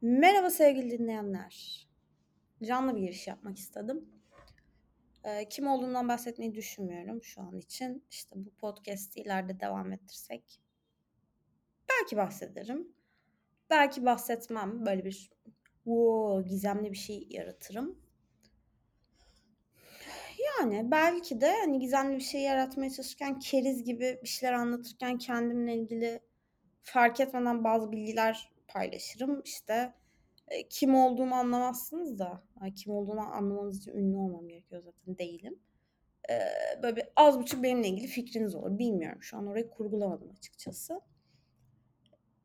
Merhaba sevgili dinleyenler. Canlı bir giriş yapmak istedim. Eee, kim olduğundan bahsetmeyi düşünmüyorum şu an için. İşte bu podcast'i ileride devam ettirsek belki bahsederim. Belki bahsetmem. Böyle bir wow, gizemli bir şey yaratırım. Yani belki de hani gizemli bir şey yaratmaya çalışırken keriz gibi bir şeyler anlatırken kendimle ilgili fark etmeden bazı bilgiler paylaşırım. İşte e, kim olduğumu anlamazsınız da ay, kim olduğunu anlamanız için ünlü olmam gerekiyor zaten değilim. Ee, böyle bir az buçuk benimle ilgili fikriniz olur. Bilmiyorum şu an orayı kurgulamadım açıkçası.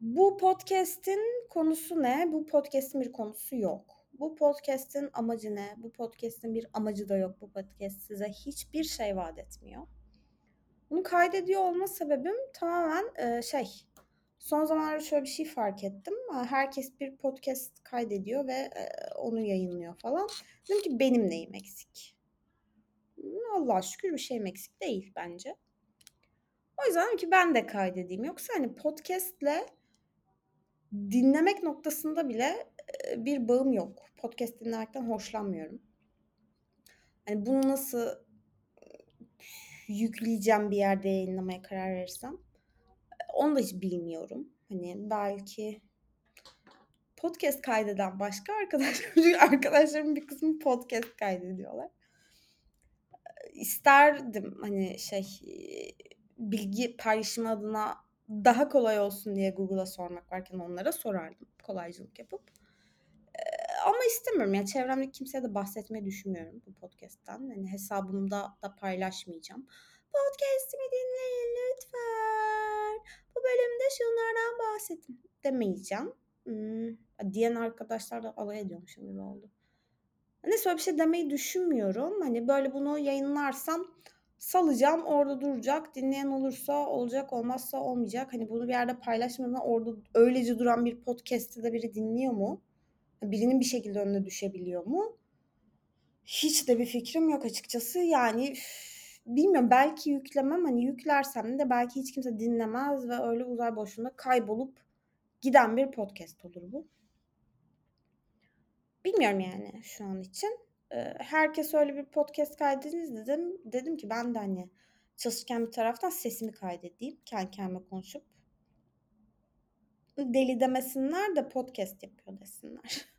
Bu podcast'in konusu ne? Bu podcast'in bir konusu yok. Bu podcast'in amacı ne? Bu podcast'in bir amacı da yok. Bu podcast size hiçbir şey vaat etmiyor. Bunu kaydediyor olma sebebim tamamen e, şey. Son zamanlarda şöyle bir şey fark ettim. Herkes bir podcast kaydediyor ve e, onu yayınlıyor falan. Dedim ki benim neyim eksik? Allah şükür bir şeyim eksik değil bence. O yüzden dedim ki ben de kaydedeyim. Yoksa hani podcast'le dinlemek noktasında bile e, bir bağım yok. Podcast dinlemekten hoşlanmıyorum. Hani bunu nasıl yükleyeceğim bir yerde yayınlamaya karar verirsem onu da hiç bilmiyorum. Hani belki podcast kaydeden başka arkadaşlarım, arkadaşlarımın bir kısmı podcast kaydediyorlar. İsterdim hani şey bilgi paylaşımı adına daha kolay olsun diye Google'a sormak varken onlara sorardım kolaycılık yapıp. ama istemiyorum yani çevremdeki kimseye de bahsetmeyi düşünmüyorum bu podcast'ten. Hani hesabımda da paylaşmayacağım. Podcast'imi dinleyin lütfen. Bu bölümde demeyeceğim. Hmm, diyen arkadaşlar da alay ediyormuşum gibi oldu. Neyse öyle bir şey demeyi düşünmüyorum. Hani böyle bunu yayınlarsam salacağım orada duracak. Dinleyen olursa olacak olmazsa olmayacak. Hani bunu bir yerde paylaşmadan orada öylece duran bir podcast'te de biri dinliyor mu? Birinin bir şekilde önüne düşebiliyor mu? Hiç de bir fikrim yok açıkçası. Yani üf, bilmiyorum belki yüklemem hani yüklersem de belki hiç kimse dinlemez ve öyle uzay boşluğunda kaybolup giden bir podcast olur bu. Bilmiyorum yani şu an için. herkes öyle bir podcast kaydediniz dedim. Dedim ki ben de hani çalışırken bir taraftan sesimi kaydedeyim. Kendi kendime konuşup. Deli demesinler de podcast yapıyor desinler.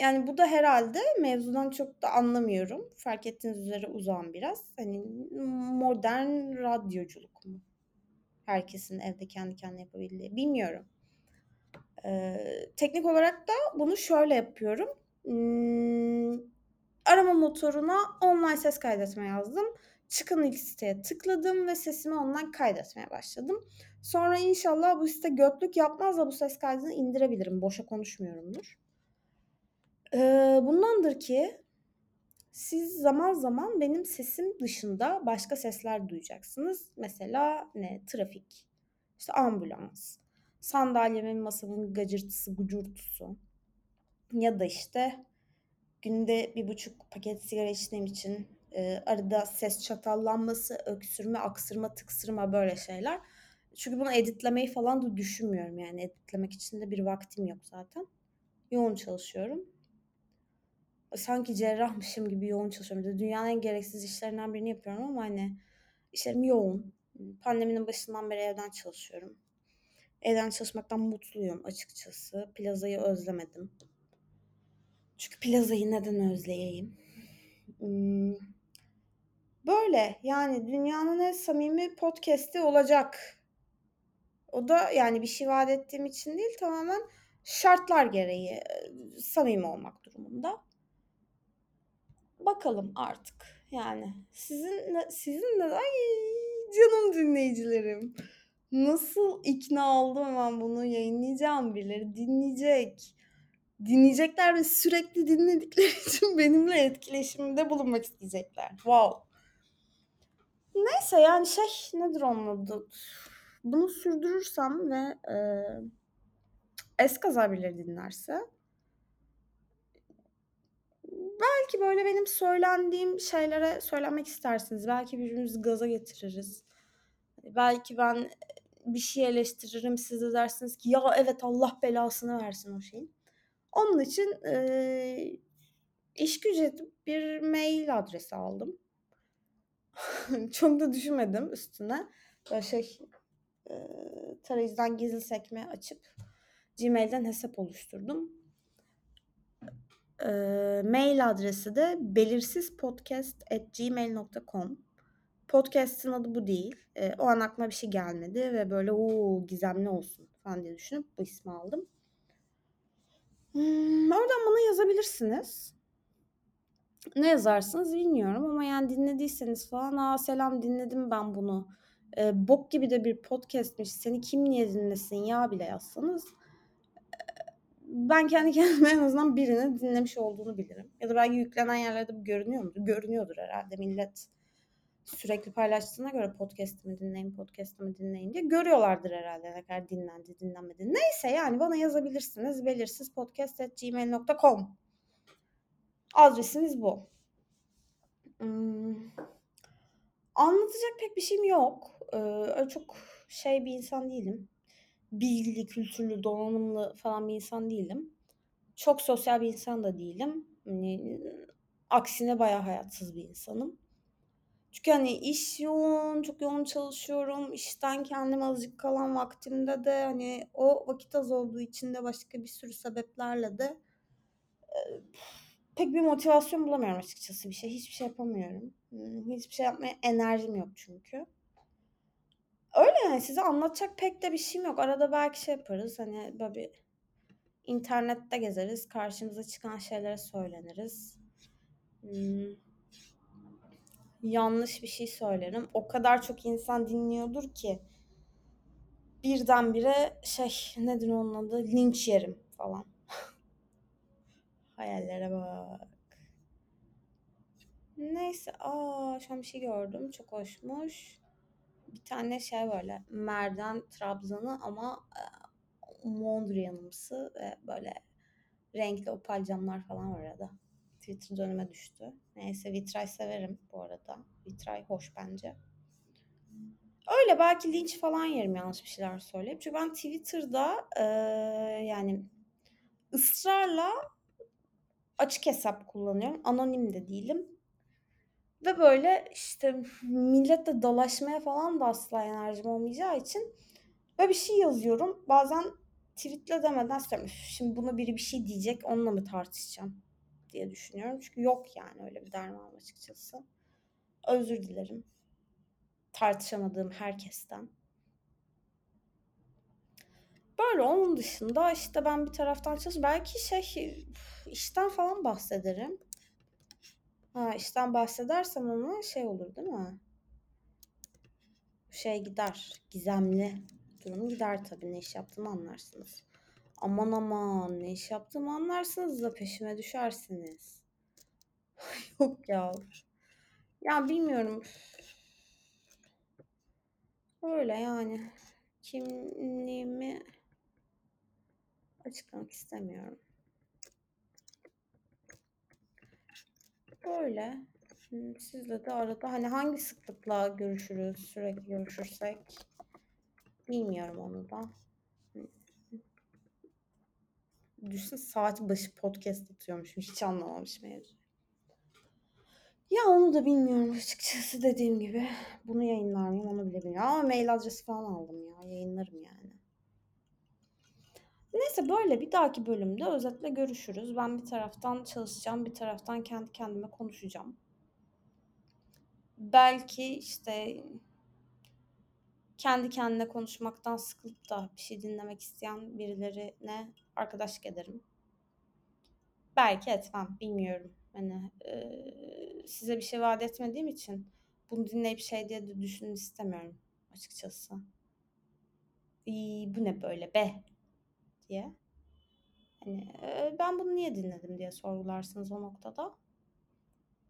yani bu da herhalde mevzudan çok da anlamıyorum. Fark ettiğiniz üzere uzağım biraz. Hani modern radyoculuk mu? Herkesin evde kendi kendine yapabildiği. Bilmiyorum. Ee, teknik olarak da bunu şöyle yapıyorum. Hmm, arama motoruna online ses kaydetme yazdım. Çıkan ilk siteye tıkladım ve sesimi online kaydetmeye başladım. Sonra inşallah bu site götlük yapmaz da bu ses kaydını indirebilirim. Boşa konuşmuyorumdur. Ee, bundandır ki siz zaman zaman benim sesim dışında başka sesler duyacaksınız. Mesela ne? Trafik, işte ambulans, sandalyemin masamın gacırtısı, gucurtusu ya da işte günde bir buçuk paket sigara içtiğim için e, arada ses çatallanması, öksürme, aksırma, tıksırma böyle şeyler. Çünkü bunu editlemeyi falan da düşünmüyorum yani editlemek için de bir vaktim yok zaten. Yoğun çalışıyorum sanki cerrahmışım gibi yoğun çalışıyorum. Dünyanın en gereksiz işlerinden birini yapıyorum ama hani işlerim yoğun. Pandeminin başından beri evden çalışıyorum. Evden çalışmaktan mutluyum açıkçası. Plazayı özlemedim. Çünkü plazayı neden özleyeyim? Hmm. Böyle yani dünyanın en samimi podcast'i olacak. O da yani bir şey vaat ettiğim için değil tamamen şartlar gereği samimi olmak durumunda bakalım artık. Yani sizin sizin de ay canım dinleyicilerim. Nasıl ikna oldum ben bunu yayınlayacağım birileri dinleyecek. Dinleyecekler ve sürekli dinledikleri için benimle etkileşimde bulunmak isteyecekler. Wow. Neyse yani şey nedir onun adı? Bunu sürdürürsem ve e, eskaza birileri dinlerse belki böyle benim söylendiğim şeylere söylemek istersiniz. Belki birbirimizi gaza getiririz. Belki ben bir şey eleştiririm. Siz de dersiniz ki ya evet Allah belasını versin o şeyin. Onun için eee iş gücü bir mail adresi aldım. Çok da düşünmedim üstüne. Böyle şey eee tarayıcıdan gizli sekme açıp Gmail'den hesap oluşturdum. Eee, mail adresi de belirsizpodcast@gmail.com. Podcast'in adı bu değil. Eee, o an aklıma bir şey gelmedi ve böyle o gizemli olsun falan diye düşünüp bu ismi aldım. Hmm, oradan bana yazabilirsiniz. Ne yazarsınız bilmiyorum ama yani dinlediyseniz falan aa selam dinledim ben bunu. Eee, bok gibi de bir podcast'miş. Seni kim niye dinlesin ya bile yazsanız ben kendi kendime en azından birinin dinlemiş olduğunu bilirim. Ya da belki yüklenen yerlerde bu görünüyor mudur? Görünüyordur herhalde millet sürekli paylaştığına göre podcast'imi dinleyin, podcast'imi dinleyin diye görüyorlardır herhalde ne kadar dinlendi, dinlenmedi. Neyse yani bana yazabilirsiniz. Belirsizpodcast.gmail.com Adresimiz bu. Hmm. Anlatacak pek bir şeyim yok. Ee, çok şey bir insan değilim. Bilgili, kültürlü, donanımlı falan bir insan değilim. Çok sosyal bir insan da değilim. Hani, aksine bayağı hayatsız bir insanım. Çünkü hani iş yoğun, çok yoğun çalışıyorum. İşten kendime azıcık kalan vaktimde de hani o vakit az olduğu için de başka bir sürü sebeplerle de e, pek bir motivasyon bulamıyorum açıkçası bir şey. Hiçbir şey yapamıyorum. Hiçbir şey yapmaya enerjim yok çünkü. Öyle yani size anlatacak pek de bir şeyim yok. Arada belki şey yaparız hani böyle bir internette gezeriz. Karşımıza çıkan şeylere söyleniriz. Hmm. Yanlış bir şey söylerim. O kadar çok insan dinliyordur ki birdenbire şey nedir onun adı linç yerim falan. Hayallere bak. Neyse aa şu an bir şey gördüm. Çok hoşmuş. Bir tane şey böyle merdan trabzanı ama e, Mondrian'ımsı ve böyle renkli opal camlar falan var arada. Twitter önüme düştü. Neyse vitray severim bu arada. Vitray hoş bence. Öyle belki linç falan yerim yanlış bir şeyler söyleyip. Çünkü ben Twitter'da e, yani ısrarla açık hesap kullanıyorum. Anonim de değilim. Ve böyle işte milletle dalaşmaya falan da asla enerjim olmayacağı için böyle bir şey yazıyorum. Bazen tweetle demeden söylüyorum. Şimdi buna biri bir şey diyecek onunla mı tartışacağım diye düşünüyorum. Çünkü yok yani öyle bir derman açıkçası. Özür dilerim. Tartışamadığım herkesten. Böyle onun dışında işte ben bir taraftan çalış belki şey işten falan bahsederim. Ha işten bahsedersem ama şey olur değil mi? Şey gider. Gizemli durum gider tabii. Ne iş yaptığımı anlarsınız. Aman aman ne iş yaptığımı anlarsınız da peşime düşersiniz. Yok ya. Ya bilmiyorum. Öyle yani. Kimliğimi açıklamak istemiyorum. Böyle. Sizle de arada hani hangi sıklıkla görüşürüz, sürekli görüşürsek bilmiyorum onu da. Düşün saat başı podcast atıyormuşum. Hiç anlamamış mevzu. Ya onu da bilmiyorum açıkçası dediğim gibi. Bunu yayınlar mıyım onu bile bilmiyorum. Ama mail adresi falan aldım ya. Yayınlarım yani. Neyse böyle bir dahaki bölümde özetle görüşürüz. Ben bir taraftan çalışacağım, bir taraftan kendi kendime konuşacağım. Belki işte kendi kendine konuşmaktan sıkılıp da bir şey dinlemek isteyen birilerine arkadaşlık ederim. Belki etmem, bilmiyorum. Hani e, size bir şey vaat etmediğim için bunu dinleyip şey diye de düşünün istemiyorum açıkçası. İyi, bu ne böyle be diye. Hani e, ben bunu niye dinledim diye sorgularsınız o noktada.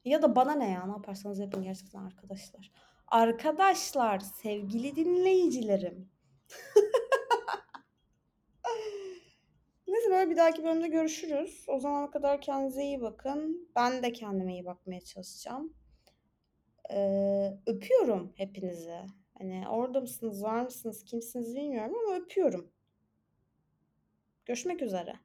Ya da bana ne ya ne yaparsanız yapın gerçekten arkadaşlar. Arkadaşlar, sevgili dinleyicilerim. Neyse böyle bir dahaki bölümde görüşürüz. O zamana kadar kendinize iyi bakın. Ben de kendime iyi bakmaya çalışacağım. Ee, öpüyorum hepinizi. Hani, orada mısınız, var mısınız, kimsiniz bilmiyorum ama öpüyorum. Görüşmek üzere.